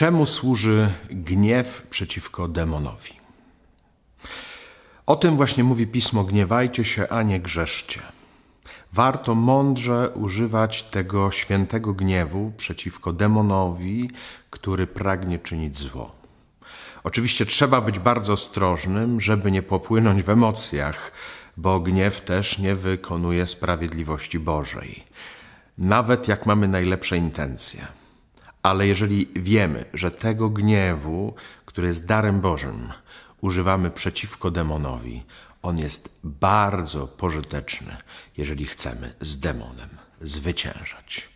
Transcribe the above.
Czemu służy gniew przeciwko demonowi? O tym właśnie mówi pismo: gniewajcie się, a nie grzeszcie. Warto mądrze używać tego świętego gniewu przeciwko demonowi, który pragnie czynić zło. Oczywiście trzeba być bardzo ostrożnym, żeby nie popłynąć w emocjach, bo gniew też nie wykonuje sprawiedliwości Bożej, nawet jak mamy najlepsze intencje. Ale jeżeli wiemy, że tego gniewu, który jest darem Bożym, używamy przeciwko demonowi, on jest bardzo pożyteczny, jeżeli chcemy z demonem zwyciężać.